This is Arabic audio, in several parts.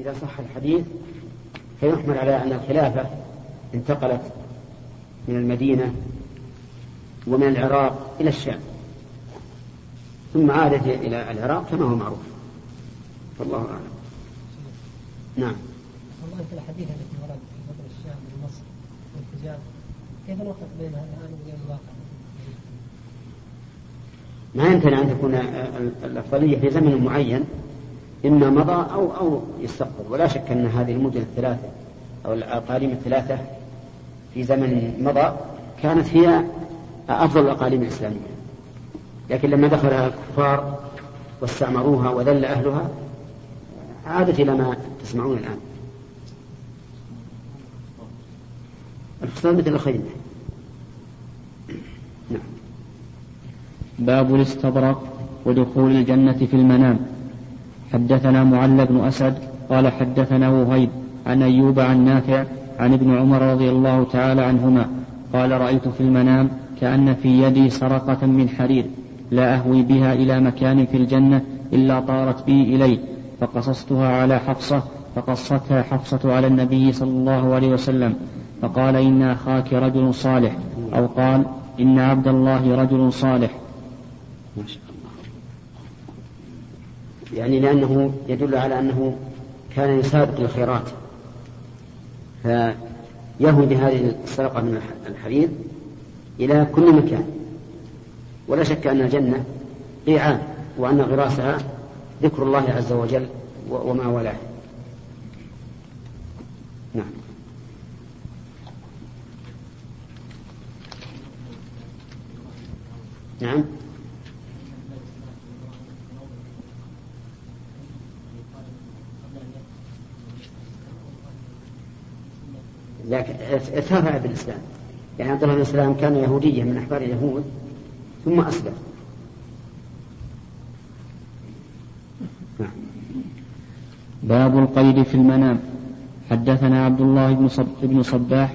إذا صح الحديث فيحمل على أن الخلافة انتقلت من المدينة ومن العراق إلى الشام ثم عادت إلى العراق كما هو معروف. والله أعلم. نعم. والله في الحديث التي ورد في فضل الشام ومصر والحجاز كيف نوفق بينها الآن وبين الواقع؟ ما يمكن أن تكون الأفضلية في زمن معين إما مضى أو أو يستقبل. ولا شك أن هذه المدن الثلاثة أو الأقاليم الثلاثة في زمن مضى كانت هي أفضل الأقاليم الإسلامية. لكن لما دخلها الكفار واستعمروها وذل أهلها عادت إلى ما تسمعون الآن. الفصال مثل الخيمة نعم. باب الاستبرق ودخول الجنة في المنام. حدثنا معل بن أسد قال حدثنا وهيب عن أيوب عن نافع عن ابن عمر رضي الله تعالى عنهما قال رأيت في المنام كأن في يدي سرقة من حرير لا أهوي بها إلى مكان في الجنة إلا طارت بي إليه فقصصتها على حفصة فقصتها حفصة على النبي صلى الله عليه وسلم فقال إن أخاك رجل صالح أو قال إن عبد الله رجل صالح. يعني لأنه يدل على أنه كان يسابق الخيرات فيهوي بهذه السرقة من الحرير إلى كل مكان. ولا شك أن الجنة قيعان وأن غراسها ذكر الله عز وجل وما والاه نعم. نعم. لكن ارتفع بالإسلام يعني عبد الله بن السلام كان يهوديا من أحبار اليهود ثم أسلم نعم. باب القيد في المنام. حدثنا عبد الله بن, صب بن صباح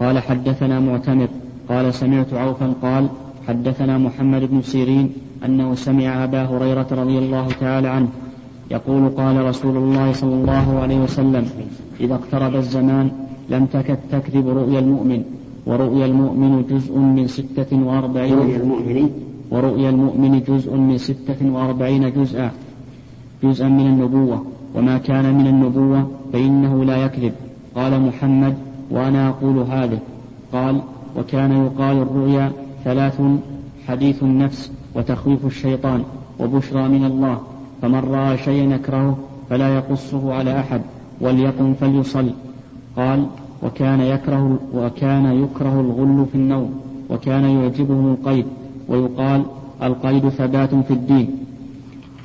قال حدثنا معتمر قال سمعت عوفا قال حدثنا محمد بن سيرين أنه سمع أبا هريرة رضي الله تعالى عنه يقول قال رسول الله صلى الله عليه وسلم إذا اقترب الزمان لم تكد تكذب رؤيا المؤمن ورؤيا المؤمن جزء من ستة وأربعين رؤيا المؤمن؟ ورؤيا المؤمن جزء من ستة وأربعين جزءا جزءا من النبوة وما كان من النبوة فإنه لا يكذب. قال محمد وأنا أقول هذا. قال وكان يقال الرؤيا ثلاث حديث النفس وتخويف الشيطان وبشرى من الله فمن رأى شيئا يكرهه فلا يقصه على أحد وليقم فليصل. قال وكان يكره وكان يكره الغل في النوم وكان يعجبه القيد ويقال القيد ثبات في الدين.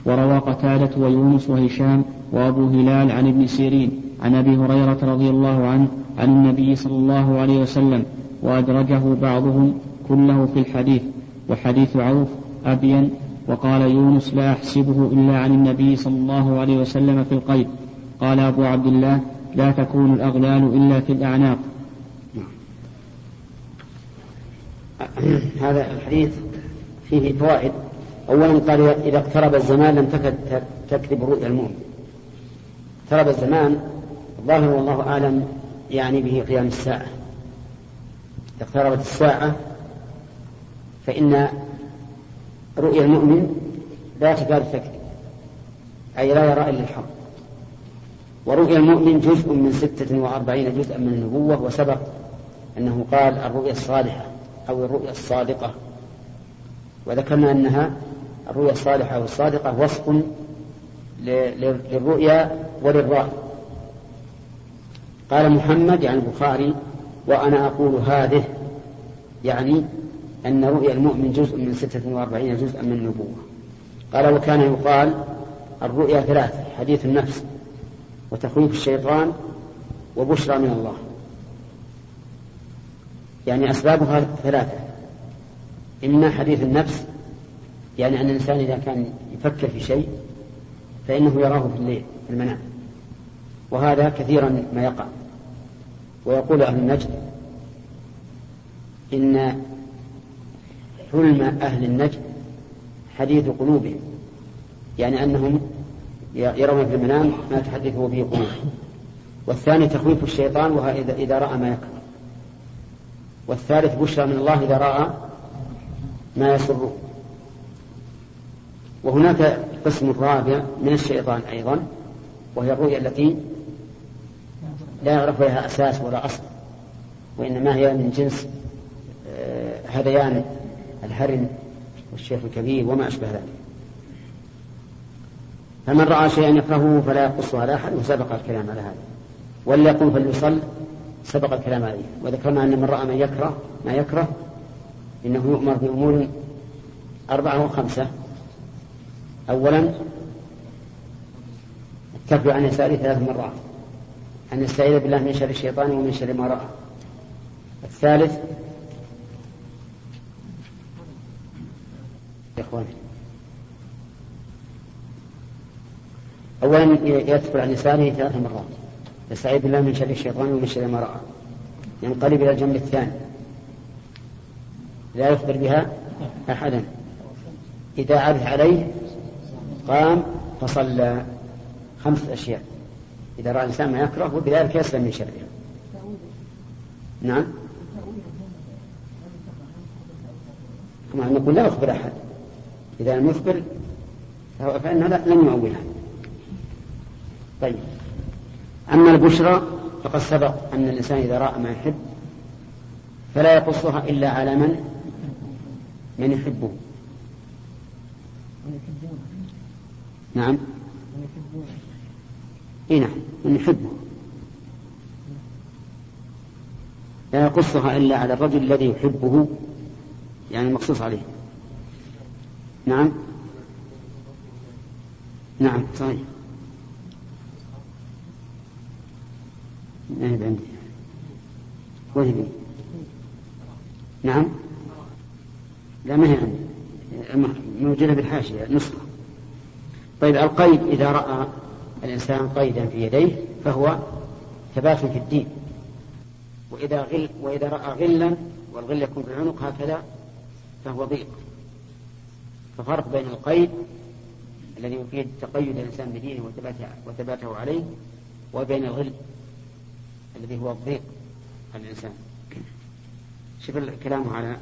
وروى قتادة ويونس وهشام وأبو هلال عن ابن سيرين عن أبي هريرة رضي الله عنه عن النبي صلى الله عليه وسلم وأدرجه بعضهم كله في الحديث وحديث عوف أبين وقال يونس لا أحسبه إلا عن النبي صلى الله عليه وسلم في القيد. قال أبو عبد الله لا تكون الأغلال إلا في الأعناق. هذا الحديث فيه فوائد. أولا قال إذا اقترب الزمان لم تكد تكذب رؤيا المؤمن. اقترب الزمان الظاهر والله أعلم يعني به قيام الساعة. إذا اقتربت الساعة فإن رؤيا المؤمن لا تكاد تكذب أي لا يرى إلا الحق. ورؤيا المؤمن جزء من ستة وأربعين جزءا من النبوة وسبق أنه قال الرؤيا الصالحة أو الرؤيا الصادقة. وذكرنا أنها الرؤيا الصالحة أو الصادقة وصف للرؤيا وللرأي. قال محمد يعني البخاري وأنا أقول هذه يعني أن رؤيا المؤمن جزء من ستة وأربعين جزءا من النبوة. قال وكان يقال الرؤيا ثلاث حديث النفس. وتخويف الشيطان وبشرى من الله. يعني أسبابها ثلاثة. إما حديث النفس يعني أن الإنسان إذا كان يفكر في شيء فإنه يراه في الليل في المنام. وهذا كثيرا ما يقع. ويقول أهل النجد إن حلم أهل النجد حديث قلوبهم يعني أنهم يرون في المنام ما تحدثه به قلوبهم والثاني تخويف الشيطان وهو إذا رأى ما يكره. والثالث بشرى من الله إذا رأى ما يسره. وهناك قسم رابع من الشيطان أيضا وهي الرؤيا التي لا يعرف لها أساس ولا أصل وإنما هي من جنس آه، هذيان الهرم والشيخ الكبير وما أشبه ذلك. فمن رأى شيئا يكرهه فلا يقص على أحد وسبق الكلام على هذا. وليقل فليصل سبق الكلام عليه. وذكرنا أن من رأى من يكره ما يكره إنه يؤمر بأمور أربعة وخمسة. أولا التكبير عن يساره ثلاث مرات. أن يستعيذ بالله من شر الشيطان ومن شر ما رأى. الثالث يا إخواني أولا يدخل عن يساره ثلاث مرات. يستعيذ بالله من شر الشيطان ومن شر ما رأى. ينقلب إلى الجنب الثاني. لا يخبر بها أحدا. إذا عرف عليه قام فصلى. خمسة أشياء. إذا رأى الإنسان ما يكره وبذلك يسلم من شرها نعم. نقول لا يخبر أحد. إذا لم يخبر فإنه لن يعولها طيب. أما البشرى فقد سبق أن الإنسان إذا رأى ما يحب فلا يقصها إلا على من؟ من يحبه. نعم. إي نعم من يحبه. لا يقصها إلا على الرجل الذي يحبه يعني المقصوص عليه. نعم. نعم صحيح. ما هي عندي وهي نعم. لا ما هي عندي. موجودة بالحاشية نسخة طيب القيد إذا رأى الإنسان قيدا في يديه فهو ثبات في الدين. وإذا غل وإذا رأى غلا والغل يكون في العنق هكذا فهو ضيق. ففرق بين القيد الذي يفيد تقيد الإنسان بدينه وثباته, وثباته عليه وبين الغل. الذي هو الضيق على الإنسان. شوف الكلام على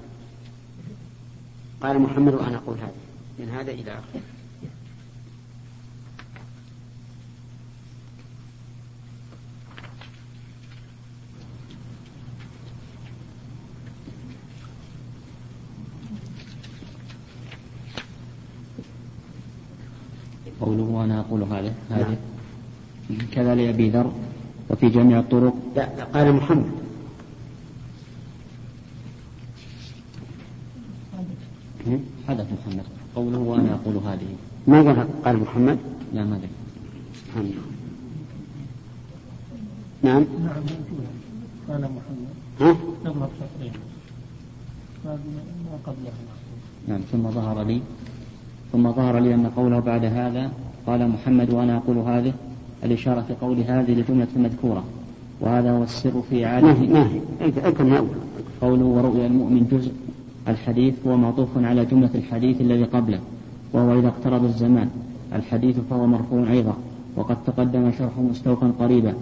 قال محمد وأنا أقول هذا. من هذا إلى آخره قوله وأنا أقول هذا هذه نعم. كذا لأبي ذر. وفي جميع الطرق. لا, لا قال محمد. حدث محمد. قوله وأنا أقول هذه. ما قال قال محمد؟ لا ما سبحان الله نعم. نعم قال محمد. ها؟ تظهر شطرين ما نعم ثم ظهر لي ثم ظهر لي أن قوله بعد هذا قال محمد وأنا أقول هذه. الإشارة في قول هذه لجملة المذكورة وهذا هو السر في إعادة ما هي قوله ورؤيا المؤمن جزء الحديث هو معطوف على جملة الحديث الذي قبله وهو إذا اقترب الزمان. الحديث فهو مرفوع أيضا وقد تقدم شرحه مستوفا قريبا.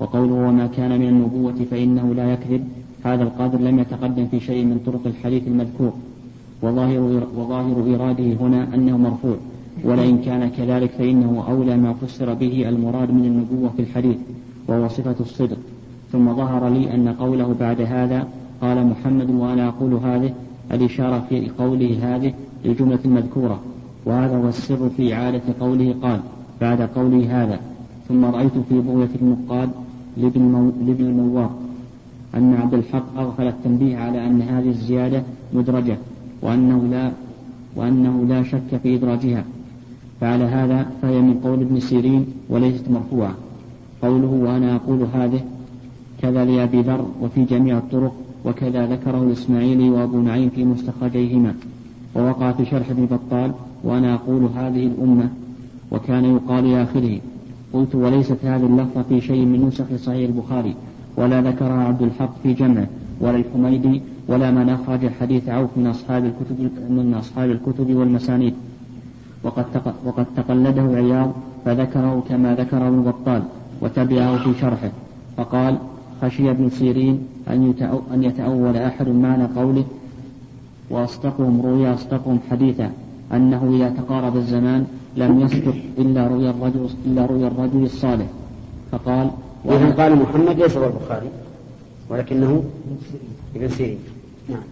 وقوله وما كان من النبوة فإنه لا يكذب هذا القدر لم يتقدم في شيء من طرق الحديث المذكور. وظاهر, وظاهر إراده هنا أنه مرفوع. ولئن كان كذلك فإنه أولى ما فسر به المراد من النبوة في الحديث وهو صفة الصدق. ثم ظهر لي أن قوله بعد هذا قال محمد وأنا أقول هذه الإشارة في قوله هذه للجملة المذكورة. وهذا هو السر في إعادة قوله قال بعد قوله هذا. ثم رأيت في بغية النقاد لابن المواق أن عبد الحق أغفل التنبيه على أن هذه الزيادة مدرجة وأنه لا وأنه لا شك في إدراجها. فعلى هذا فهي من قول ابن سيرين وليست مرفوعة. قوله وأنا أقول هذه كذا لأبي ذر وفي جميع الطرق وكذا ذكره الإسماعيلي وأبو نعيم في مستخرجيهما. ووقع في شرح ابن بطال وأنا أقول هذه الأمة وكان يقال لآخره قلت وليست هذه اللفظة في شيء من نسخ صحيح البخاري ولا ذكرها عبد الحق في جمعه ولا الحميدي ولا من أخرج حديث عوف من أصحاب الكتب من أصحاب الكتب والمسانيد. وقد وقد تقلده عياض فذكره كما ذكره ابن بطال وتبعه في شرحه فقال خشي ابن سيرين أن يتأول أحد معنى قوله وأصدقهم رؤيا أصدقهم حديثا أنه إذا تقارب الزمان لم يصدق إلا رؤيا الرجل إلا رؤيا الرجل الصالح فقال وإذا قال محمد ليس هو البخاري ولكنه ابن سيرين نعم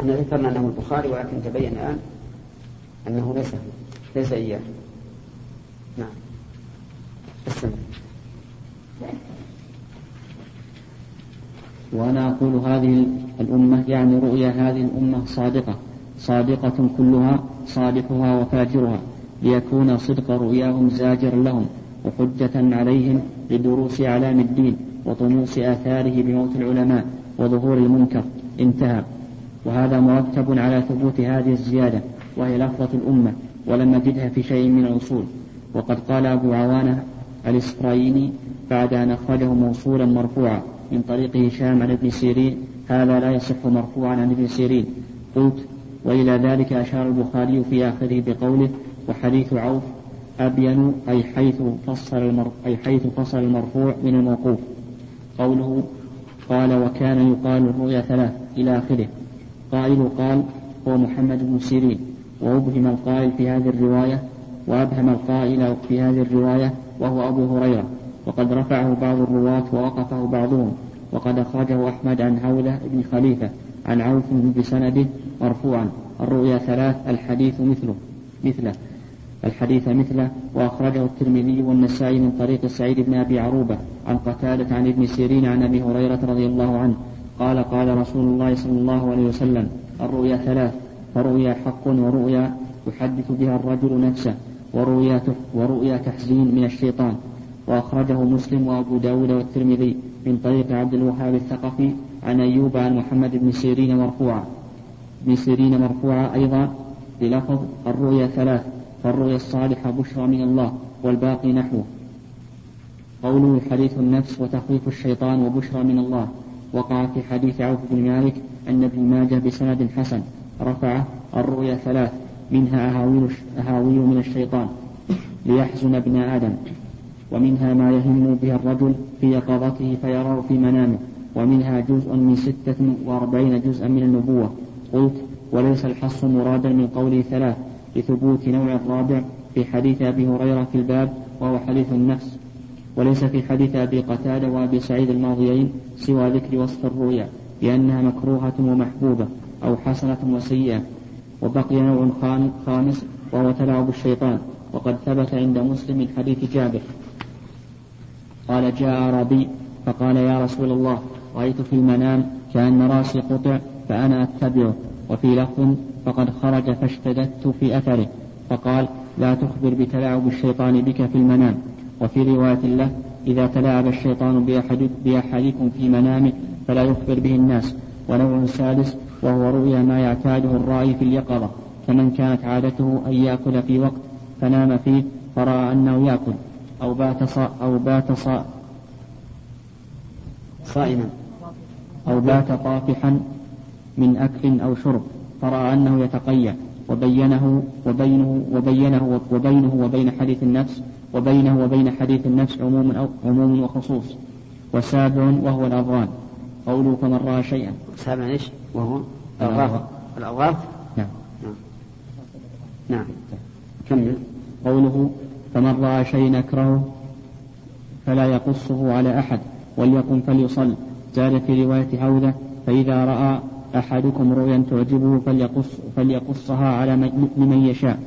إحنا ذكرنا انه البخاري ولكن تبين الان انه ليس ليس إياه. نعم. استمر وأنا أقول هذه الأمة يعني رؤيا هذه الأمة صادقة. صادقة كلها صالحها وفاجرها. ليكون صدق رؤياهم زاجرا لهم وحجة عليهم لدروس أعلام الدين وطموس آثاره بموت العلماء وظهور المنكر. انتهى. وهذا مرتب على ثبوت هذه الزيادة وهي لفظة الأمة. ولم نجدها في شيء من الأصول. وقد قال أبو عوانة الإسرائيلي بعد أن أخرجه موصولا مرفوعا من طريق هشام عن ابن سيرين هذا لا يصح مرفوعا عن ابن سيرين. قلت وإلى ذلك أشار البخاري في آخره بقوله وحديث عوف أبين أي حيث فصل. أي حيث فصل المرفوع من الموقوف. قوله قال وكان يقال الرؤيا ثلاث إلى آخره. قائل قال هو محمد بن سيرين. وأبهم القائل في هذه الرواية وأبهم القائل في هذه الرواية وهو أبو هريرة. وقد رفعه بعض الرواة ووقفه بعضهم. وقد أخرجه أحمد عن هولة بن خليفة عن عوف بسنده مرفوعا. الرؤيا ثلاث الحديث مثله مثله الحديث مثله. وأخرجه الترمذي والنسائي من طريق سعيد بن أبي عروبة عن قتادة عن ابن سيرين عن أبي هريرة رضي الله عنه. قال قال رسول الله صلى الله عليه وسلم الرؤيا ثلاث. فرؤيا حق ورؤيا يحدث بها الرجل نفسه ورؤيا ورؤيا تحزين من الشيطان. وأخرجه مسلم وأبو داود والترمذي من طريق عبد الوهاب الثقفي عن أيوب عن محمد بن سيرين مرفوعا. بن سيرين مرفوعا أيضا بلفظ الرؤيا ثلاث فالرؤيا الصالحة بشرى من الله والباقي نحوه. قوله حديث النفس وتخويف الشيطان وبشرى من الله. وقع في حديث عوف بن مالك أن ابن ماجه بسند حسن. رفعه الرؤيا ثلاث منها أهاويل, أهاويل من الشيطان ليحزن ابن آدم ومنها ما يهم به الرجل في يقظته فيراه في منامه ومنها جزء من ستة وأربعين جزءا من النبوة. قلت وليس الحص مرادا من قوله ثلاث لثبوت نوع الرابع في حديث أبي هريرة في الباب وهو حديث النفس. وليس في حديث أبي قتادة وأبي سعيد الماضيين سوى ذكر وصف الرؤيا لأنها مكروهة ومحبوبة. أو حسنة وسيئة وبقي نوع خامس وهو تلاعب الشيطان وقد ثبت عند مسلم من حديث جابر. قال جاء أعرابي فقال يا رسول الله رأيت في المنام كأن راسي قطع فأنا أتبعه وفي لفظ فقد خرج فاشتددت في أثره. فقال لا تخبر بتلاعب الشيطان بك في المنام. وفي رواية له إذا تلاعب الشيطان بأحد بأحدكم في منامه فلا يخبر به الناس. ونوع سادس وهو رؤيا ما يعتاده الرائي في اليقظة كمن كانت عادته أن يأكل في وقت فنام فيه فرأى أنه يأكل أو بات صا أو بات صا صائما أو بات طافحا من أكل أو شرب فرأى أنه يتقيأ وبينه وبينه وبينه وبينه وبين حديث النفس وبينه وبين حديث النفس عموم أو عموم وخصوص وسابع وهو الأضغان قوله فمن رأى شيئا سابع إيش؟ وهو الأضغاث نعم نعم. نعم. كمل. قوله فمن رأى شيئا أكرهه فلا يقصه على أحد وليقم فليصل. زاد في رواية عودة فإذا رأى أحدكم رؤيا تعجبه فليقص فليقصها على من يشاء.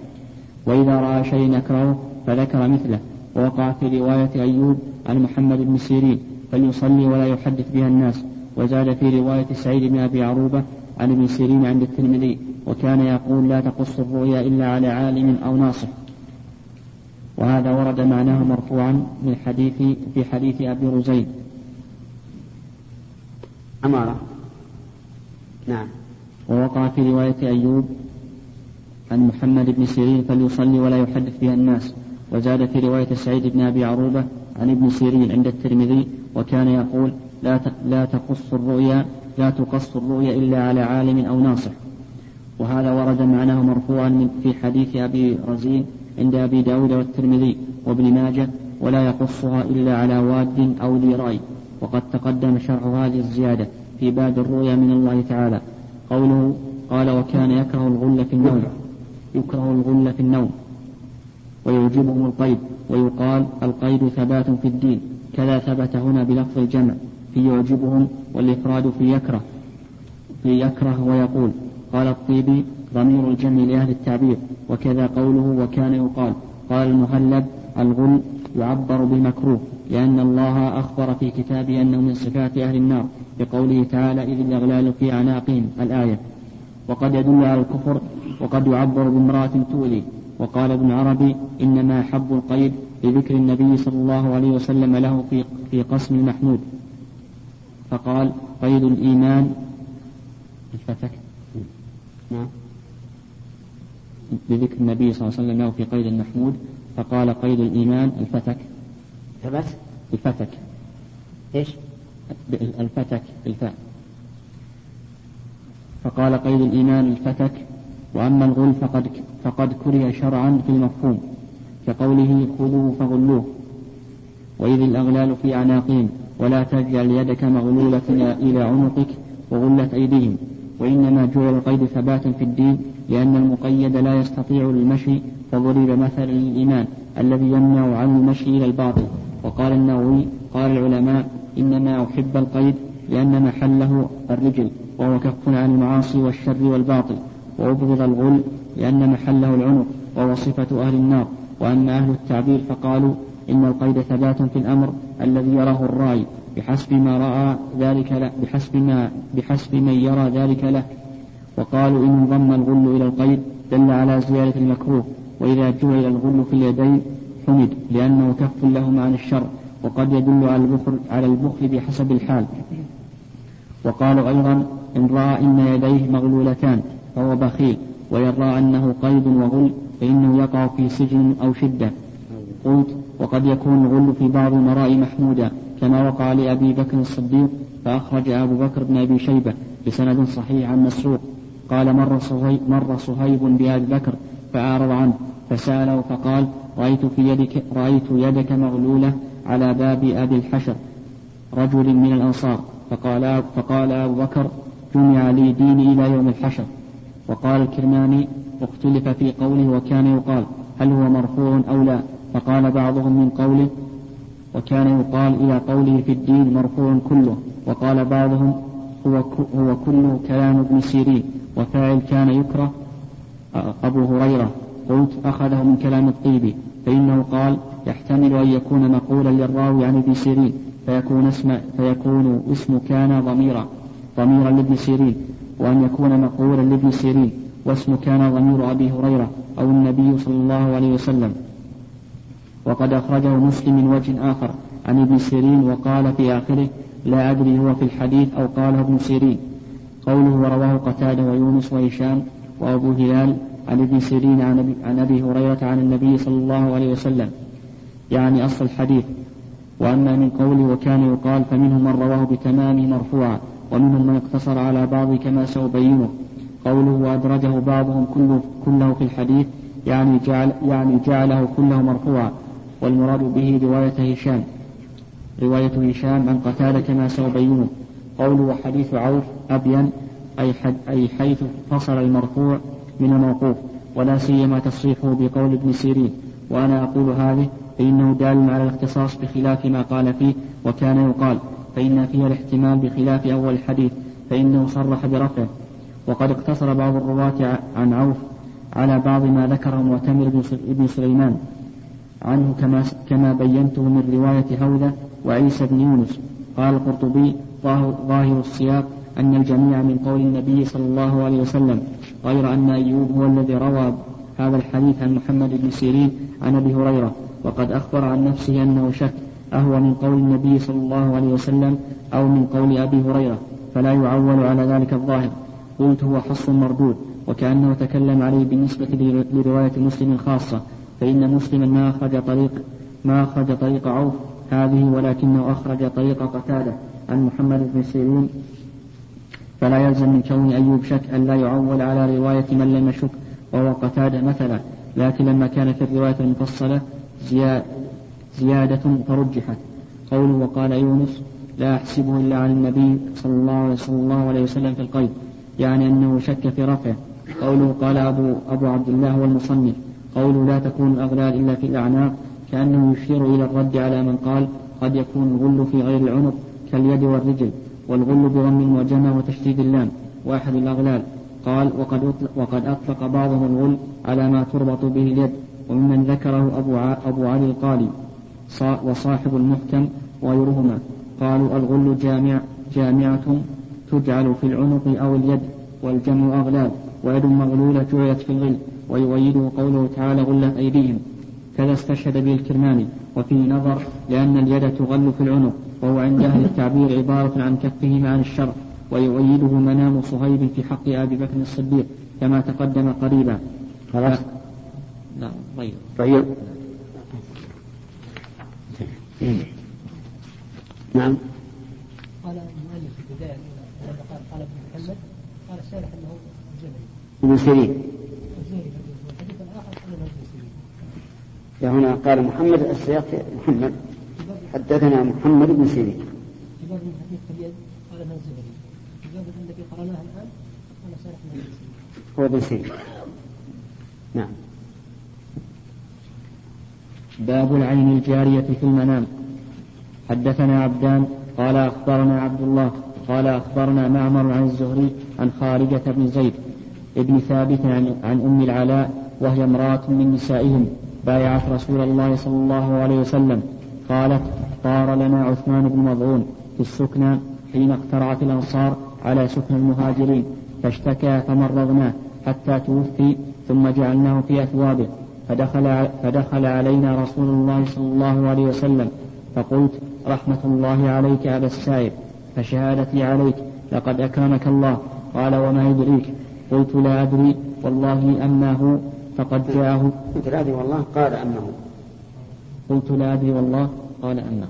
وإذا رأى شيئا أكرهه فذكر مثله. ووقع في رواية أيوب عن محمد بن سيرين فليصلي ولا يحدث بها الناس. وزاد في رواية سعيد بن أبي عروبة عن ابن سيرين عند الترمذي وكان يقول لا تقص الرؤيا إلا على عالم أو ناصح. وهذا ورد معناه مرفوعا من حديث في حديث أبي رزين أمارة. نعم. ووقع في رواية أيوب عن محمد بن سيرين فليصلي ولا يحدث بها الناس. وزاد في رواية سعيد بن أبي عروبة عن ابن سيرين عند الترمذي وكان يقول لا لا تقص الرؤيا لا تقص الرؤيا إلا على عالم أو ناصح. وهذا ورد معناه مرفوعا في حديث أبي رزين عند أبي داود والترمذي وابن ماجه ولا يقصها إلا على واد أو ذي رأي وقد تقدم شرح هذه الزيادة في باب الرؤيا من الله تعالى. قوله قال وكان يكره الغل في النوم. يكره الغل في النوم. ويوجبهم القيد. ويقال القيد ثبات في الدين. كذا ثبت هنا بلفظ الجمع. في يعجبهم والإفراد في يكره في يكره ويقول قال الطيبي ضمير الجمع لأهل التعبير وكذا قوله وكان يقال قال المهلب الغل يعبر بالمكروه لأن الله أخبر في كتابه أنه من صفات أهل النار بقوله تعالى إذ الأغلال في أعناقهم الآية. وقد يدل على الكفر وقد يعبر بامرأة تؤذي وقال ابن عربي إنما حب القيد لذكر النبي صلى الله عليه وسلم له في في قسم المحمود. فقال قيد الإيمان الفتك. نعم. بذكر النبي صلى الله عليه وسلم له في قيد المحمود فقال قيد الإيمان الفتك. ثبت الفتك. إيش؟ الفتك بالفاء. فقال قيد الإيمان الفتك وأما الغل فقد فقد كره شرعا في المفهوم كقوله خذوه فغلوه. وإذ الأغلال في أعناقهم ولا تجعل يدك مغلولة إلى عنقك وغلت أيديهم. وإنما جعل القيد ثباتا في الدين لأن المقيد لا يستطيع المشي فضرب مثلا للإيمان الذي يمنع عن المشي إلى الباطل. وقال النووي قال العلماء إنما أحب القيد لأن محله الرجل وهو كف عن المعاصي والشر والباطل. وأبغض الغل لأن محله العنق وهو صفة أهل النار. وأما أهل التعبير فقالوا إن القيد ثبات في الأمر الذي يراه الراعي بحسب ما رأى ذلك له بحسب ما بحسب من يرى ذلك له. وقالوا إن انضم الغل إلى القيد دل على زيادة المكروه وإذا جعل الغل في اليدين حمد لأنه كف لهما عن الشر وقد يدل على البخل على البخل بحسب الحال. وقالوا أيضا إن رأى إن يديه مغلولتان فهو بخيل وإن رأى أنه قيد وغل فإنه يقع في سجن أو شدة. قلت وقد يكون الغل في بعض المراء محمودا كما وقع لأبي بكر الصديق فأخرج أبو بكر بن أبي شيبة بسند صحيح عن مسروق. قال مر صهيب, مر صهيب بأبي بكر فأعرض عنه فسأله فقال رأيت في يدك رأيت يدك مغلولة على باب أبي الحشر رجل من الأنصار. فقال فقال أبو بكر جمع لي ديني إلى يوم الحشر. وقال الكرماني اختلف في قوله وكان يقال هل هو مرفوع أو لا؟ فقال بعضهم من قوله وكان يقال إلى قوله في الدين مرفوع كله وقال بعضهم هو هو كله كلام ابن سيرين وفاعل كان يكره أبو هريرة قلت أخذه من كلام الطيبي فإنه قال يحتمل أن يكون مقولا للراوي عن ابن سيرين فيكون اسم فيكون اسم كان ضميرا ضميرا لابن سيرين وأن يكون مقولا لابن سيرين واسم كان ضمير أبي هريرة أو النبي صلى الله عليه وسلم. وقد أخرجه مسلم من وجه آخر. عن ابن سيرين وقال في آخره لا أدري هو في الحديث أو قاله ابن سيرين. قوله ورواه قتادة ويونس وهشام وأبو هلال عن ابن سيرين عن أبي هريرة عن النبي صلى الله عليه وسلم. يعني أصل الحديث. وأما من قوله وكان يقال فمنهم من رواه بتمامه مرفوعا ومنهم من اقتصر على بعض كما سأبينه. قوله وأدرجه بعضهم كله, كله في الحديث يعني جعل يعني جعله كله مرفوعا. والمراد به رواية هشام. رواية هشام عن قتادة كما سأبينه قوله وحديث عوف أبين أي, حد أي حيث فصل المرفوع من الموقوف ولا سيما تصريحه بقول ابن سيرين. وأنا أقول هذه فإنه دال على الاختصاص بخلاف ما قال فيه وكان يقال فإن فيها الاحتمال بخلاف أول الحديث فإنه صرح برفعه. وقد اقتصر بعض الرواة عن عوف على بعض ما ذكره معتمر بن سليمان. عنه كما كما بينته من رواية هوذة وعيسى بن يونس. قال القرطبي ظاهر السياق أن الجميع من قول النبي صلى الله عليه وسلم غير أن أيوب هو الذي روى هذا الحديث عن محمد بن سيرين عن أبي هريرة وقد أخبر عن نفسه أنه شك أهو من قول النبي صلى الله عليه وسلم أو من قول أبي هريرة فلا يعول على ذلك الظاهر. قلت هو حص مردود وكأنه تكلم عليه بالنسبة لرواية مسلم الخاصة فإن مسلما ما أخرج طريق ما أخرج طريق عوف هذه ولكنه أخرج طريق قتادة عن محمد بن سيرين. فلا يلزم من كون أيوب شك أن لا يعول على رواية من لم يشك وهو قتادة مثلا. لكن لما كان في الرواية المفصلة زيادة فرجحت. قوله وقال يونس لا أحسبه إلا عن النبي صلى الله, صلى الله عليه وسلم في القيد. يعني أنه شك في رفعه. قوله قال أبو, أبو عبد الله والمصنف قوله لا تكون الأغلال إلا في الأعناق كأنه يشير إلى الرد على من قال قد يكون الغل في غير العنق كاليد والرجل والغل بضم المعجمة وتشديد اللام وأحد الأغلال. قال وقد أطلق, وقد أطلق بعضهم الغل على ما تربط به اليد وممن ذكره أبو, أبو علي القالي وصاحب المحكم وغيرهما. قالوا الغل جامع جامعة تجعل في العنق أو اليد والجمع أغلال ويد مغلولة جعلت في الغل. ويؤيده قوله تعالى غلت أيديهم. كذا استشهد به الكرماني. وفيه نظر لأن اليد تغل في العنق وهو عند أهل التعبير عبارة عن كفهما عن الشرع ويؤيده منام صهيب في حق أبي بكر الصديق كما تقدم قريبا. خلاص. لا طيب. طيب. نعم. قال المؤلف في البداية قال قال ابن محمد قال الشارح أنه الجبلي ابن سيرين الزهري والحديث الآخر قال أنه ابن سيرين هنا قال محمد السياق محمد. حدثنا محمد بن سيرين. باب الحديث في اليد قال الزهري في باب الذي قرأناه الآن قال ابن سيرين هو ابن سيرين. نعم. باب العين الجارية في المنام. حدثنا عبدان قال أخبرنا عبد الله قال أخبرنا معمر عن الزهري عن خارجة بن زيد ابن ثابت عن أم العلاء وهي امرأة من نسائهم. بايعت رسول الله صلى الله عليه وسلم. قالت طار لنا عثمان بن مظعون في السكنى حين اقترعت الأنصار على سكن المهاجرين فاشتكى فمرضناه حتى توفي ثم جعلناه في أثوابه. فدخل, فدخل علينا رسول الله صلى الله عليه وسلم. فقلت رحمة الله عليك أبا السائب فشهادتي عليك لقد أكرمك الله. قال وما يدريك؟ قلت لا أدري والله أنه فقد جاءه. قلت لا أدري والله قال أنه. قلت لا أدري والله قال أنه.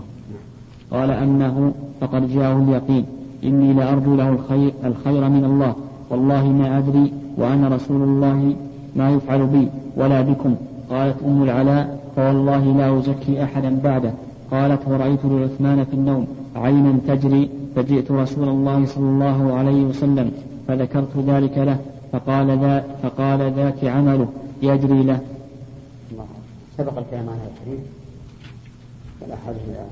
قال أنه فقد جاءه اليقين. إني لأرجو له الخير, الخير من الله. والله ما أدري وأنا رسول الله ما يفعل بي ولا بكم. قالت أم العلاء فوالله لا أزكي أحدا بعده. قالت ورأيت لعثمان في النوم عينا تجري فجئت رسول الله صلى الله عليه وسلم فذكرت ذلك له. فقال ذا فقال ذاك عمله. يجري له. سبق الكلام هذا الحديث والأحاديث الآن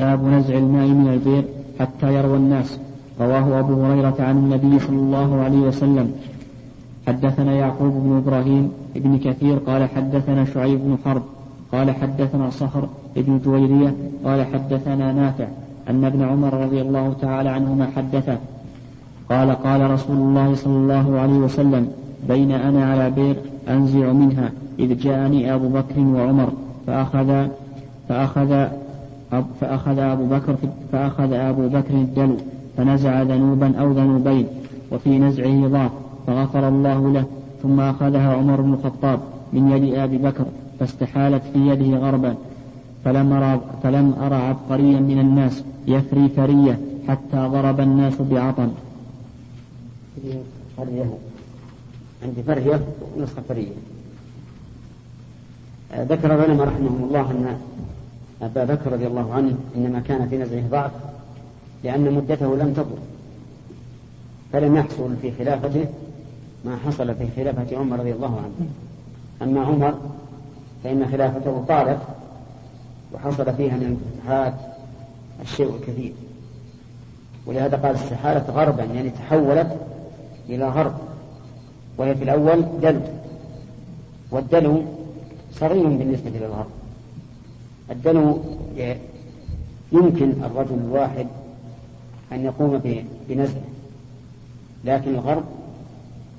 باب نزع الماء من البئر حتى يروى الناس. رواه أبو هريرة عن النبي صلى الله عليه وسلم. حدثنا يعقوب بن إبراهيم بن كثير قال حدثنا شعيب بن حرب قال حدثنا صخر بن جويرية قال حدثنا نافع أن ابن عمر رضي الله تعالى عنهما حدثه. قال قال رسول الله صلى الله عليه وسلم بين أنا على بئر أنزع منها إذ جاءني أبو بكر وعمر فأخذ فأخذ فأخذ أبو بكر فأخذ أبو بكر الدلو فنزع ذنوبا أو ذنوبين وفي نزعه ضعف فغفر الله له ثم أخذها عمر بن الخطاب من يد أبي بكر فاستحالت في يده غربا. فلم أرى, فلم أرى عبقريا من الناس يفري فرية حتى ضرب الناس بعطن. عندي فرية ونسخة فرية. آه، ذكر العلماء رحمهم الله أن أبا بكر رضي الله عنه إنما كان في نزعه ضعف لأن مدته لم تطل فلم يحصل في خلافته ما حصل في خلافة عمر رضي الله عنه. أما عمر فإن خلافته طالت وحصل فيها من الفتوحات الشيء الكثير. ولهذا قال استحالت غربا يعني تحولت إلى غرب. وهي في الأول دلو والدلو صغير بالنسبة للغرب. الدلو يمكن الرجل الواحد أن يقوم بنزعه لكن الغرب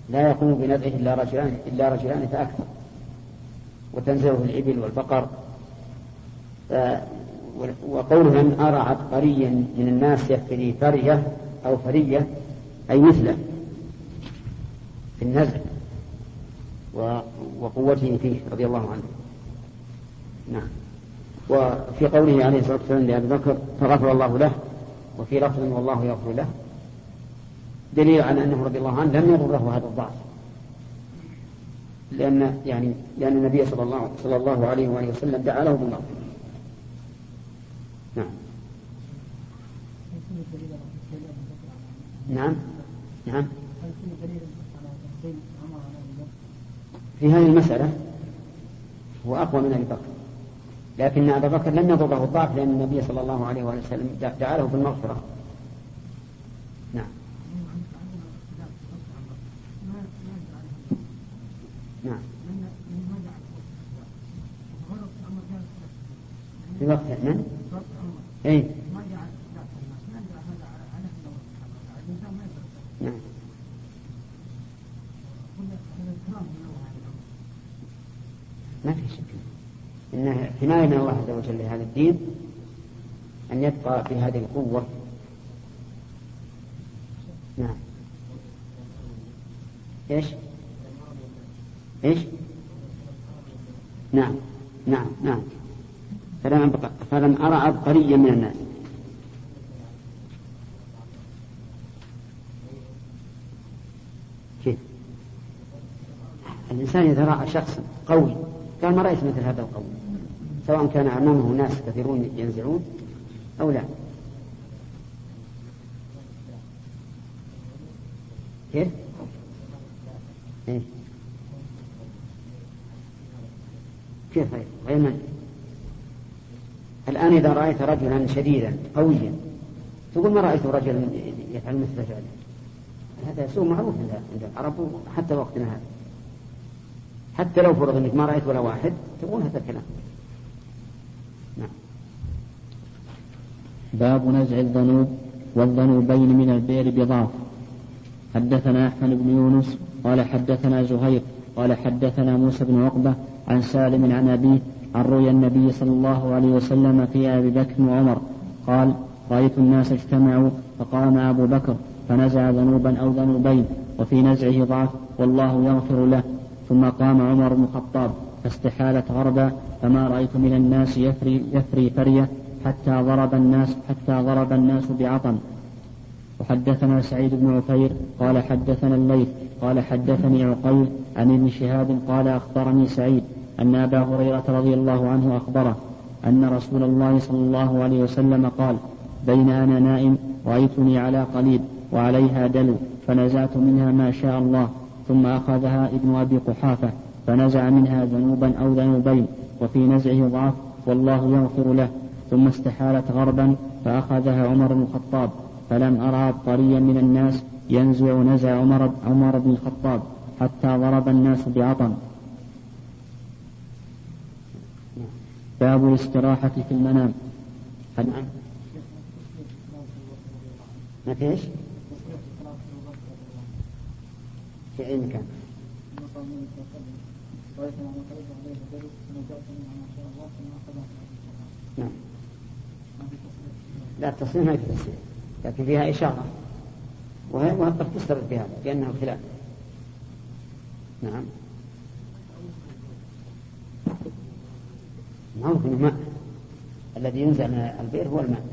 لا يقوم بنزعه إلا رجلان إلا رجلان فأكثر وتنزعه الإبل والبقر. وقوله أن أرى عبقريا من الناس يفري فرية أو فرية أي مثله. في النزع وقوته فيه رضي الله عنه. نعم. وفي قوله عليه الصلاة والسلام لأبي بكر فغفر الله له. وفي لفظ والله يغفر له. دليل على أنه رضي الله عنه لم يضره هذا الضعف. لأن يعني لأن النبي صلى الله صلى الله عليه وآله وسلم دعا له بالمغفرة. نعم. نعم. نعم. في هذه المسألة هو أقوى من أبي بكر. لكن أبا بكر لم يضره الضعف لأن النبي صلى الله عليه وسلم دعا له بالمغفرة نعم. نعم. في وقت من؟ اي نعم ما في شك انها حمايه من الله عز وجل لهذا الدين أن يبقى في هذه القوة. نعم. إيش؟ إيش؟ نعم. نعم. نعم. فلم, فلم أرى عبقريا من الناس. كيف؟ الإنسان إذا رأى شخص قوي قال ما رأيت مثل هذا القوي. سواء كان أمامه ناس كثيرون ينزعون أو لا كيف؟ إيه؟ كيف غير؟ الآن إذا رأيت رجلا شديدا قويا تقول ما رأيت رجلا يفعل مثل فعله هذا سوء معروف عند العرب حتى وقتنا هذا حتى لو فرض إنك ما رأيت ولا واحد تقول هذا الكلام باب نزع الذنوب والذنوبين من البئر بضاف حدثنا أحمد بن يونس قال حدثنا زهير قال حدثنا موسى بن عقبة عن سالم عن أبيه عن رؤيا النبي صلى الله عليه وسلم في أبي بكر وعمر. قال رأيت الناس اجتمعوا فقام أبو بكر فنزع ذنوبا أو ذنوبين وفي نزعه ضعف والله يغفر له. ثم قام عمر بن الخطاب فاستحالت غربا فما رأيت من الناس يفري, يفري فرية حتى ضرب الناس حتى ضرب الناس بعطن وحدثنا سعيد بن عفير قال حدثنا الليث قال حدثني عقيل عن ابن شهاب قال أخبرني سعيد أن أبا هريرة رضي الله عنه أخبره أن رسول الله صلى الله عليه وسلم قال بين أنا نائم رأيتني على قليب وعليها دلو فنزعت منها ما شاء الله ثم أخذها ابن أبي قحافة فنزع منها ذنوبا أو ذنوبين وفي نزعه ضعف والله يغفر له. ثم استحالت غربا فأخذها عمر بن الخطاب فلم أرى عبقريا من الناس ينزع نزع عمر, عمر بن الخطاب حتى ضرب الناس بعطن باب الاستراحة في المنام. نعم. ما فيش؟ في أي مكان؟ نعم. لا التصريح ما في تصريح لكن فيها إشارة. وهي قد تسترد بهذا لأنه خلاف. نعم. معروف الماء؟ الذي ينزع من البئر هو الماء.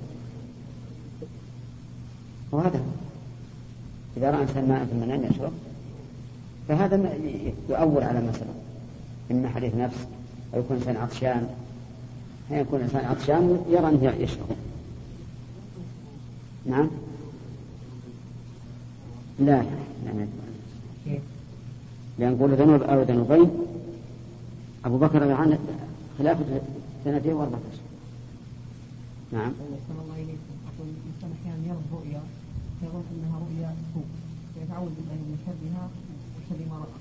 وهذا. إذا رأى إنسان ماء في المنام يشرب فهذا يؤول على مسألة إما حديث نفس أو يكون إنسان عطشان. يكون إنسان عطشان يرى أنه يشرب. نعم. لا لا لأن نقول ذنوب أو ذنوبين أبو بكر عن خلافة سنتين وأربعة أشهر نعم. الله إليكم أقول الإنسان أحيانا يرى يظن أنها رؤيا سوء فيتعوذ بالله من شرها وشر ما رأى.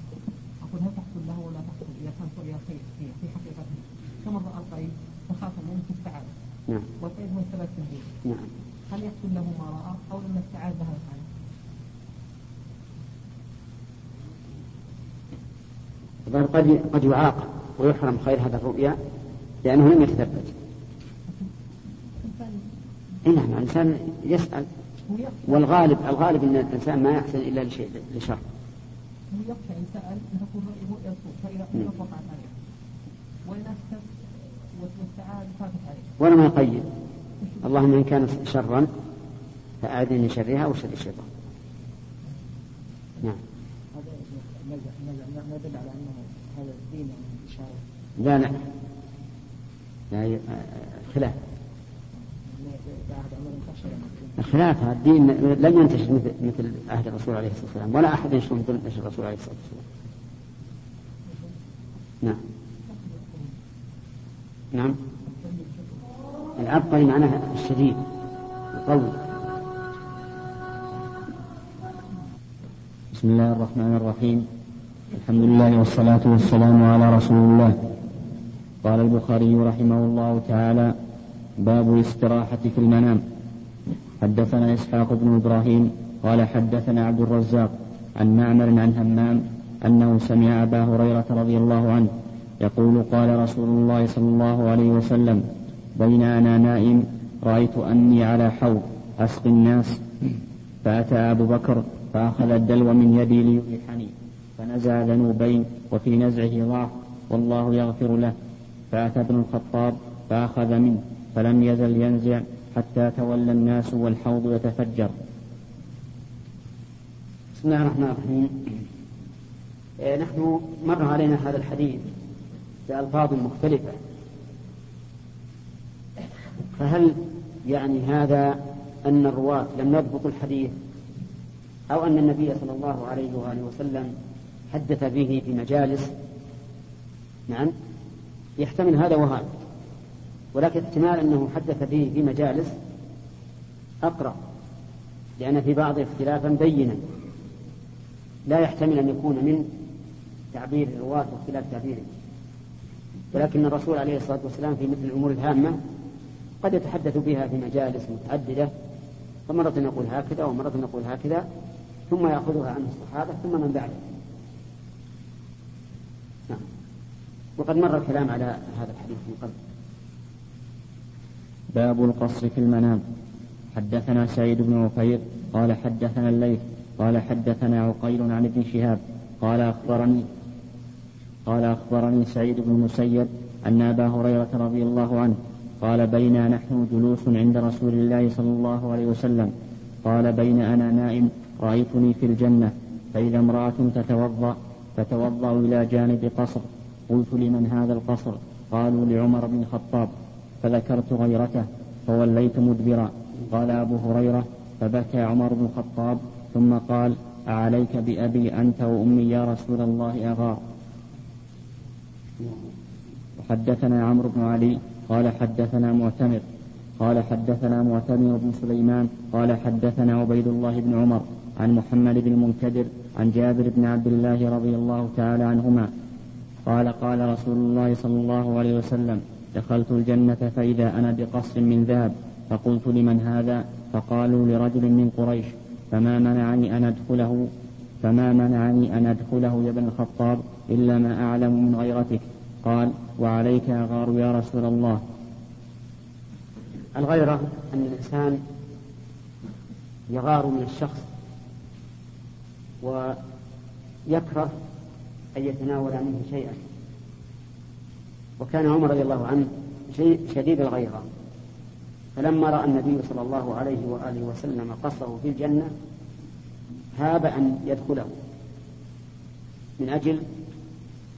أقول هل تحصل له ولا تحصل؟ إذا كانت رؤيا خير في حقيقته كما رأى القيد فخاف منه استعاذ نعم. والقيد هو الثبات في الدين نعم. هل يحصل له ما رأى أو لما استعاذ لها الحال قد قد يعاقب ويحرم خير هذا الرؤيا لأنه لم يتثبت. إيه نعم الإنسان يسأل. والغالب الغالب أن الإنسان ما يحسن إلا لشيء لشر. يخشى إن سأل أن تكون رؤيا فإذا وقعت عليه وإن أسكت واستعاد فاتت عليه ولم يقيد. اللهم إن كانت شرا فأعذني من شرها وشر الشيطان نعم. لا لا. لا خلاف. خلافها الدين لم ينتشر مثل مثل عهد الرسول عليه الصلاة والسلام ولا أحد ينشر مثل نشر الرسول عليه الصلاة والسلام. نعم. نعم. العبقري معناها الشديد القوي. بسم الله الرحمن الرحيم. الحمد لله والصلاة والسلام على رسول الله. قال البخاري رحمه الله تعالى: باب الاستراحة في المنام. حدثنا إسحاق بن إبراهيم قال حدثنا عبد الرزاق عن معمر عن همام أنه سمع أبا هريرة رضي الله عنه يقول قال رسول الله صلى الله عليه وسلم بين أنا نائم رأيت أني على حوض أسقي الناس. فأتى أبو بكر فأخذ الدلو من يدي ليريحني فنزع ذنوبين وفي نزعه ضعف والله يغفر له. فأتى ابن الخطاب فأخذ منه فلم يزل ينزع حتى تولى الناس والحوض يتفجر. بسم الله الرحمن الرحيم. إيه، نحن مر علينا هذا الحديث بألفاظ مختلفة. فهل يعني هذا أن الرواة لم يضبطوا الحديث أو أن النبي صلى الله عليه وآله وسلم حدث به في مجالس؟ نعم. يحتمل هذا وهذا. ولكن احتمال أنه حدث به في مجالس أقرب لأن في بعض اختلافا بينا. لا يحتمل أن يكون من تعبير الرواة واختلاف تعبيره. ولكن الرسول عليه الصلاة والسلام في مثل الأمور الهامة قد يتحدث بها في مجالس متعددة فمرة يقول هكذا ومرة يقول هكذا ثم يأخذها عنه الصحابة ثم من بعده. نعم. وقد مر الكلام على هذا الحديث من قبل. باب القصر في المنام. حدثنا سعيد بن عفير قال حدثنا الليث قال حدثنا عقيل عن ابن شهاب قال أخبرني قال أخبرني سعيد بن المسيب أن أبا هريرة رضي الله عنه قال بينا نحن جلوس عند رسول الله صلى الله عليه وسلم. قال بين أنا نائم رأيتني في الجنة فإذا امرأة تتوضأ فتوضأ إلى جانب قصر. قلت لمن هذا القصر؟ قالوا لعمر بن الخطاب. فذكرت غيرته فوليت مدبرا. قال أبو هريرة فبكى عمر بن الخطاب ثم قال أعليك بأبي أنت وأمي يا رسول الله أغار. وحدثنا عمرو بن علي قال حدثنا معتمر قال حدثنا معتمر بن سليمان قال حدثنا عبيد الله بن عمر عن محمد بن المنكدر عن جابر بن عبد الله رضي الله تعالى عنهما قال قال رسول الله صلى الله عليه وسلم دخلت الجنة فإذا أنا بقصر من ذهب فقلت لمن هذا؟ فقالوا لرجل من قريش فما منعني أن أدخله؟ فما منعني أن أدخله يا ابن الخطاب إلا ما أعلم من غيرتك قال وعليك أغار يا رسول الله. الغيرة أن الإنسان يغار من الشخص ويكره أن يتناول منه شيئا. وكان عمر رضي الله عنه شديد الغيرة. فلما رأى النبي صلى الله عليه وآله وسلم قصره في الجنة هاب أن يدخله. من أجل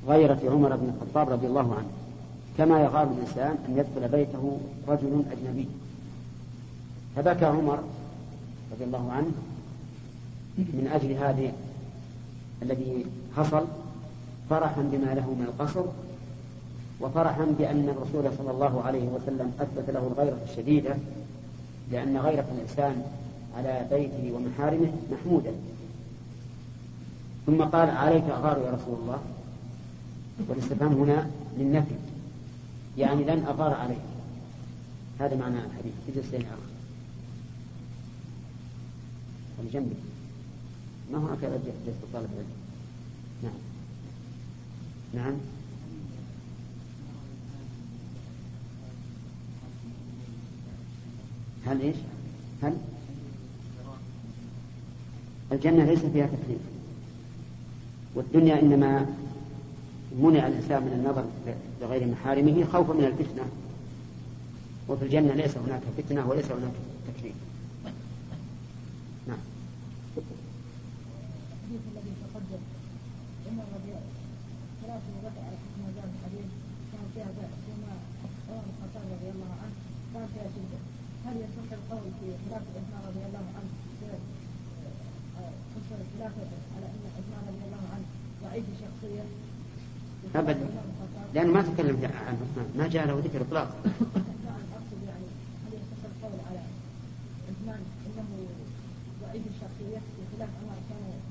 غيرة عمر بن الخطاب رضي الله عنه. كما يغار الإنسان أن يدخل بيته رجل أجنبي. فبكى عمر رضي الله عنه من أجل هذه الذي حصل فرحا بما له من القصر وفرحا بأن الرسول صلى الله عليه وسلم أثبت له الغيرة الشديدة لأن غيرة الإنسان على بيته ومحارمه محمودة. ثم قال عليك أغار يا رسول الله. والاستفهام هنا للنفي يعني لن أغار عليك هذا معنى الحديث. في جزئين آخر. جنبي ما هو هكذا جلسة طالب العلم. نعم. نعم. هل إيش؟ هل؟ الجنة ليس فيها تكليف. والدنيا إنما منع الإنسان من النظر لغير محارمه خوفا من الفتنة. وفي الجنة ليس هناك فتنة وليس هناك تكليف نعم. ان هل يصح القول في خلاف عثمان رضي الله عنه الخلافة على أن عثمان رضي الله عنه ضعيف الشخصية أبدا. لأنه ما تكلم عن عثمان ما جاء له ذكر إطلاقا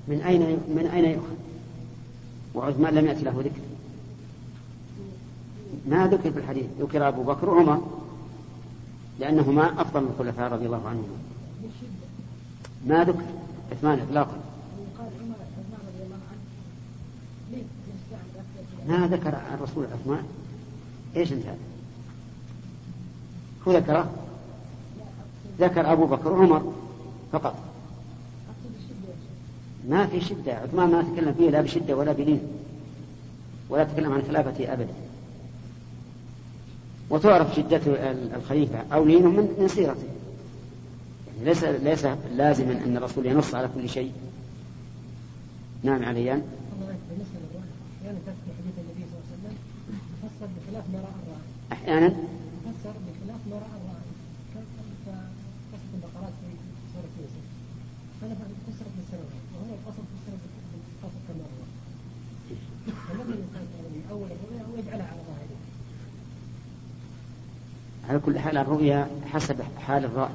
من أين من أين يؤخذ؟ وعثمان لم يأتي له ذكر. ما ذكر في الحديث؟ ذكر أبو بكر وعمر لأنهما أفضل من الخلفاء رضي الله عنهم. بالشدة ما ذكر؟ عثمان إطلاقا ويقال عمر عثمان رضي الله عنه ليه يستعمل أكثر ما ذكر الرسول عثمان؟ إيش أنت؟ هو ذكره؟ ذكر أبو بكر وعمر فقط. ما في شدة. عثمان ما تكلم فيه لا بشدة ولا بلين ولا تكلم عن خلافته ابدا وتعرف شدة الخليفة أو لينه من سيرته. يعني ليس ليس لازما أن الرسول ينص على كل شيء. نعم عليان. أحيانا تذكر حديث النبي صلى الله عليه وسلم تفسر بخلاف ما رأى الرأي. أحيانا تفسر بخلاف ما رأى الرأي. البقرات في سورة يوسف. أنا فسرت بالسنوات وهو القصد فسر بالقصد كما هو. يقال من أول الرؤيا يجعلها على ظاهره. على كل حال الرؤيا حسب حال الرائي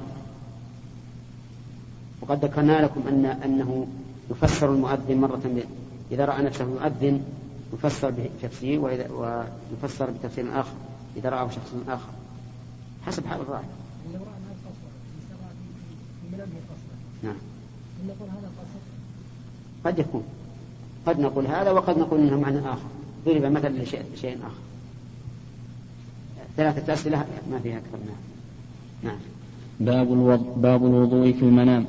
وقد ذكرنا لكم أن أنه يفسر المؤذن مرة. إذا رأى نفسه يؤذن يفسر بتفسير وإذا ويفسر بتفسير آخر إذا رآه شخص آخر. حسب حال الراعي نعم. قد يكون. قد نقول هذا وقد نقول إنه معنى آخر. ضرب مثلا لشيء شيء آخر. ثلاثة أسئلة ما فيها أكثر منها نعم. باب الوضوء باب الوضوء في المنام.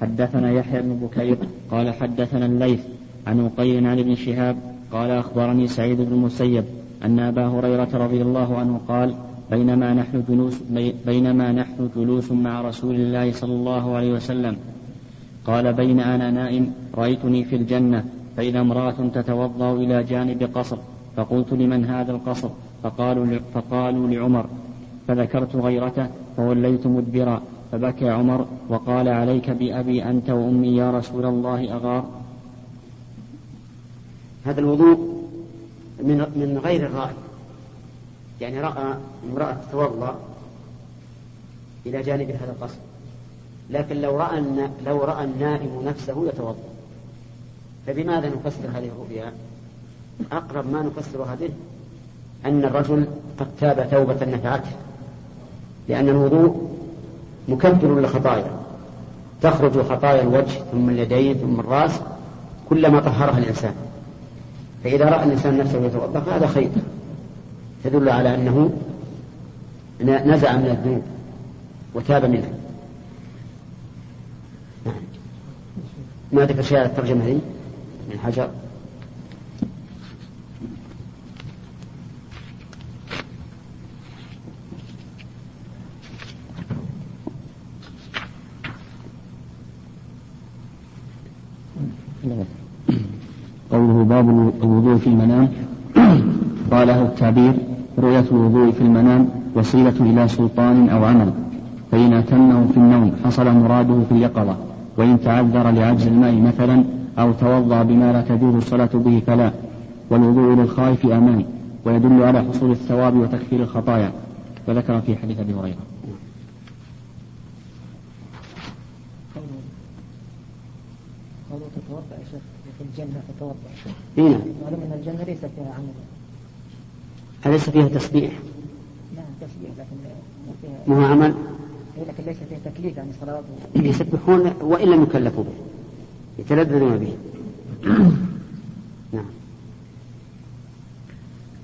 حدثنا يحيى بن بكير قال حدثنا الليث عن أقيل عن ابن شهاب قال أخبرني سعيد بن المسيب أن أبا هريرة رضي الله عنه قال بينما نحن جلوس بينما نحن جلوس مع رسول الله صلى الله عليه وسلم. قال بين أنا نائم رأيتني في الجنة فإذا امرأة تتوضأ إلى جانب قصر فقلت لمن هذا القصر؟ فقالوا, فقالوا لعمر. فذكرت غيرته فوليت مدبرا فبكى عمر وقال عليك بأبي أنت وأمي يا رسول الله أغار؟ هذا الوضوء من من غير الرأي يعني رأى امرأة تتوضأ إلى جانب هذا القصر لكن لو رأى لو رأى النائم نفسه يتوضأ فبماذا نفسر هذه الرؤيا؟ أقرب ما نفسرها به أن الرجل قد تاب توبة نفعته لأن الوضوء مكبر للخطايا. تخرج خطايا الوجه ثم اليدين ثم الرأس كلما طهرها الإنسان. فإذا رأى الإنسان نفسه يتوضأ فهذا خير. تدل على أنه نزع من الذنوب وتاب منها. نعم. ما ذكر شيء على الترجمة هذه من حجر؟ قوله باب الوضوء في المنام. قاله التعبير رؤية الوضوء في المنام وسيلة إلى سلطان أو عمل. فإن أتمه في النوم حصل مراده في اليقظة. وإن تعذر لعجز الماء مثلا أو توضأ بما لا تجوز الصلاة به فلا. والوضوء للخائف أمان ويدل على حصول الثواب وتكفير الخطايا. وذكر في حديث أبي هريرة. قالوا تتوضأ يا شيخ. في الجنة تتوضأ. إي نعم. معلوم أن الجنة ليس فيها عمل. أليس فيها تسبيح؟ نعم تسبيح لكن ما فيها. ما هو عمل؟ لكن ليس فيها تكليف يعني صلوات. يسبحون وإن لم يكلفوا به يتلذذون به. نعم.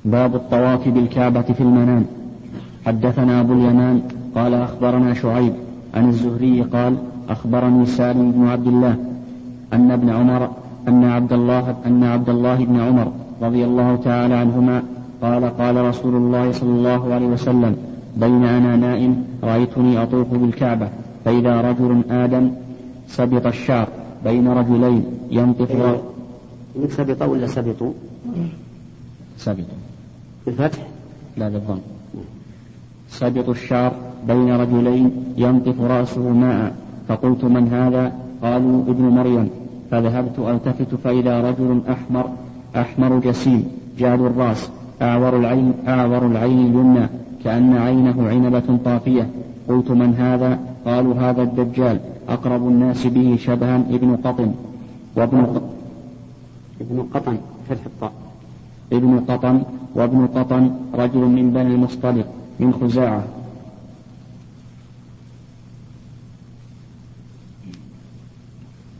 باب الطواف بالكعبة في المنام. حدثنا أبو اليمان قال أخبرنا شعيب عن الزهري قال أخبرني سالم بن عبد الله أن ابن عمر أن عبد الله أن عبد الله بن عمر رضي الله تعالى عنهما قال قال رسول الله صلى الله عليه وسلم بين أنا نائم رأيتني أطوف بالكعبة فإذا رجل آدم سبط الشعر بين رجلين ينطف إنك سبط ولا سبطوا؟ سبط بالفتح؟ لا بالضم. سبط الشعر بين رجلين ينطف رأسه ماء فقلت من هذا؟ قالوا ابن مريم. فذهبت ألتفت فإذا رجل أحمر أحمر جسيم جاد الرأس أعور العين أعور العين اليمنى كأن عينه عنبة طافية. قلت من هذا؟ قالوا هذا الدجال أقرب الناس به شبها ابن قطن. وابن ابن قطن فتح الطاء. ابن قطن وابن قطن رجل من بني المصطلق من خزاعة.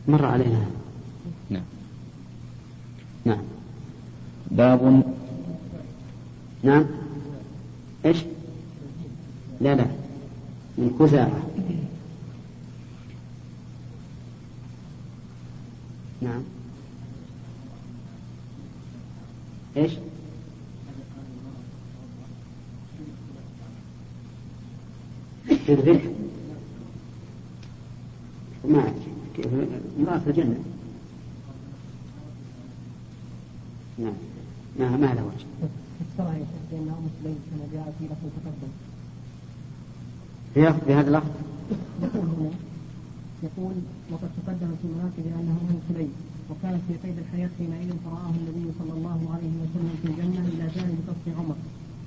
مر علينا نعم. باب نعم. إيش؟ لا لا. من خزاعة نعم. إيش؟ في الذكر ما كيف امرأة الجنة نعم ما ما له وجه فسرها يا كما جاء في لفظ تقدم في بهذا اللفظ؟ يقول وقد تقدم في مناقب أنه ام سليم وكانت في قيد الحياة حينئذ فرآه النبي صلى الله عليه وسلم في الجنة إلى جانب قصر عمر.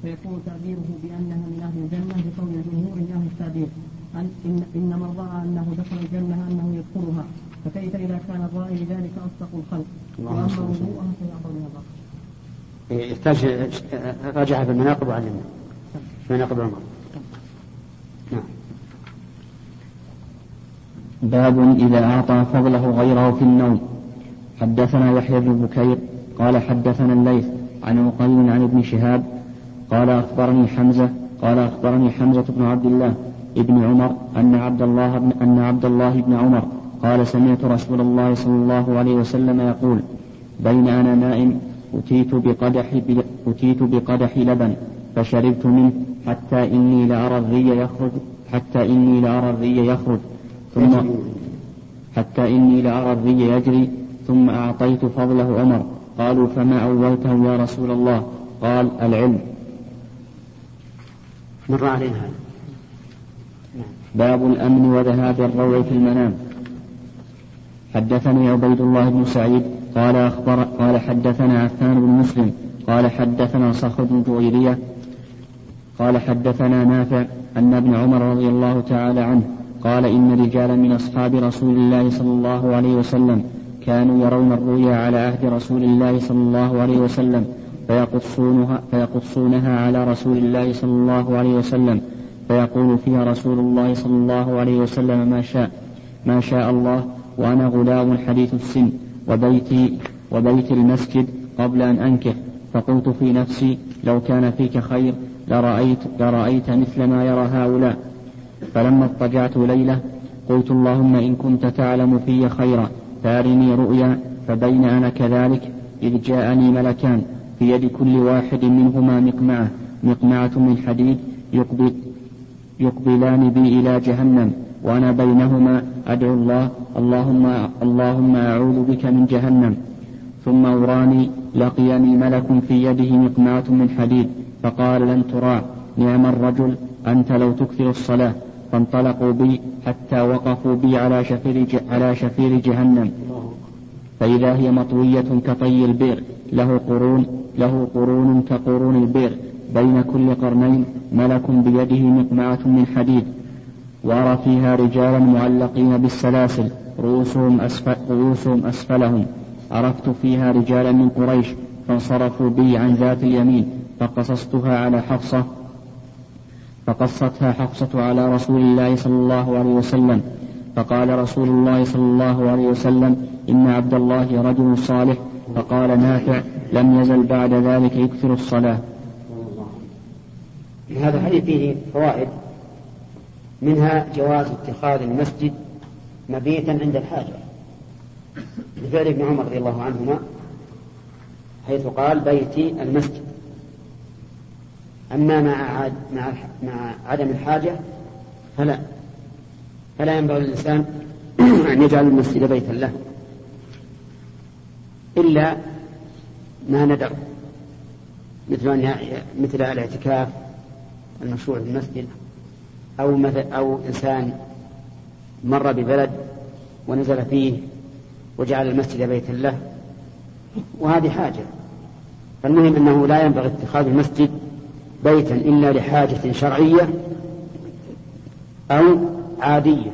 فيكون تعبيره بأنها من أهل الجنة بقول الجمهور من أهل التعبير. أن إن, إن من راى أنه دخل الجنة أنه يدخلها. فكيف إذا كان الرائي لذلك أصدق الخلق؟ وأما وضوءها من الرقم يحتاج راجعها في المناقب وعلمنا مناقب عمر. نعم. باب إذا أعطى فضله غيره في النوم. حدثنا يحيى بن بكير قال حدثنا الليث عن عقيل عن ابن شهاب قال أخبرني حمزة قال أخبرني حمزة بن عبد الله ابن عمر أن عبد الله بن أن عبد الله بن عمر قال سمعت رسول الله صلى الله عليه وسلم يقول بين أنا نائم أتيت بقدح أتيت بقدح لبن فشربت منه حتى إني لأرى الري يخرج حتى إني لأرى الري يخرج. ثم حتى إني لأرى الري يجري ثم أعطيت فضله عمر. قالوا فما أولته يا رسول الله؟ قال العلم. مر علينا هذا. باب الأمن وذهاب الروع في المنام. حدثني عبيد الله بن سعيد قال أخبر قال حدثنا عفان بن مسلم قال حدثنا صخر بن جويرية قال حدثنا نافع أن ابن عمر رضي الله تعالى عنه قال إن رجالا من أصحاب رسول الله صلى الله عليه وسلم كانوا يرون الرؤيا على عهد رسول الله صلى الله عليه وسلم فيقصونها, فيقصونها على رسول الله صلى الله عليه وسلم فيقول فيها رسول الله صلى الله عليه وسلم ما شاء ما شاء الله وأنا غلام حديث السن وبيتي وبيت المسجد قبل أن أنكح فقلت في نفسي لو كان فيك خير لرأيت, لرأيت مثل ما يرى هؤلاء. فلما اضطجعت ليلة قلت اللهم إن كنت تعلم في خيرا فأرني رؤيا فبين أنا كذلك إذ جاءني ملكان في يد كل واحد منهما مقمعة. مقمعة من حديد يقبلان بي إلى جهنم وأنا بينهما أدعو الله اللهم اللهم أعوذ بك من جهنم. ثم أراني لقيني ملك في يده مقمعة من حديد فقال لن تراع نعم الرجل أنت لو تكثر الصلاة فانطلقوا بي حتى وقفوا بي على شفير, على شفير جهنم. فإذا هي مطوية كطي البئر له قرون له قرون كقرون البئر. بين كل قرنين ملك بيده مقمعة من حديد وأرى فيها رجالا معلقين بالسلاسل رؤوسهم, أسفل رؤوسهم أسفلهم. عرفت فيها رجالا من قريش فانصرفوا بي عن ذات اليمين فقصصتها على حفصة فقصتها حفصة على رسول الله صلى الله عليه وسلم. فقال رسول الله صلى الله عليه وسلم إن عبد الله رجل صالح. فقال نافع لم يزل بعد ذلك يكثر الصلاة. هذا الحديث فيه فوائد. منها جواز اتخاذ المسجد مبيتا عند الحاجة. لفعل ابن عمر رضي الله عنهما حيث قال بيتي المسجد. أما مع مع مع عدم الحاجة فلا. فلا ينبغي للإنسان أن يجعل المسجد بيتا له. إلا ما ندر مثل أن مثل الاعتكاف المشروع في المسجد أو مثل أو إنسان مر ببلد ونزل فيه وجعل المسجد بيتا له وهذه حاجة. فالمهم أنه لا ينبغي اتخاذ المسجد بيتا إلا لحاجة شرعية أو عادية.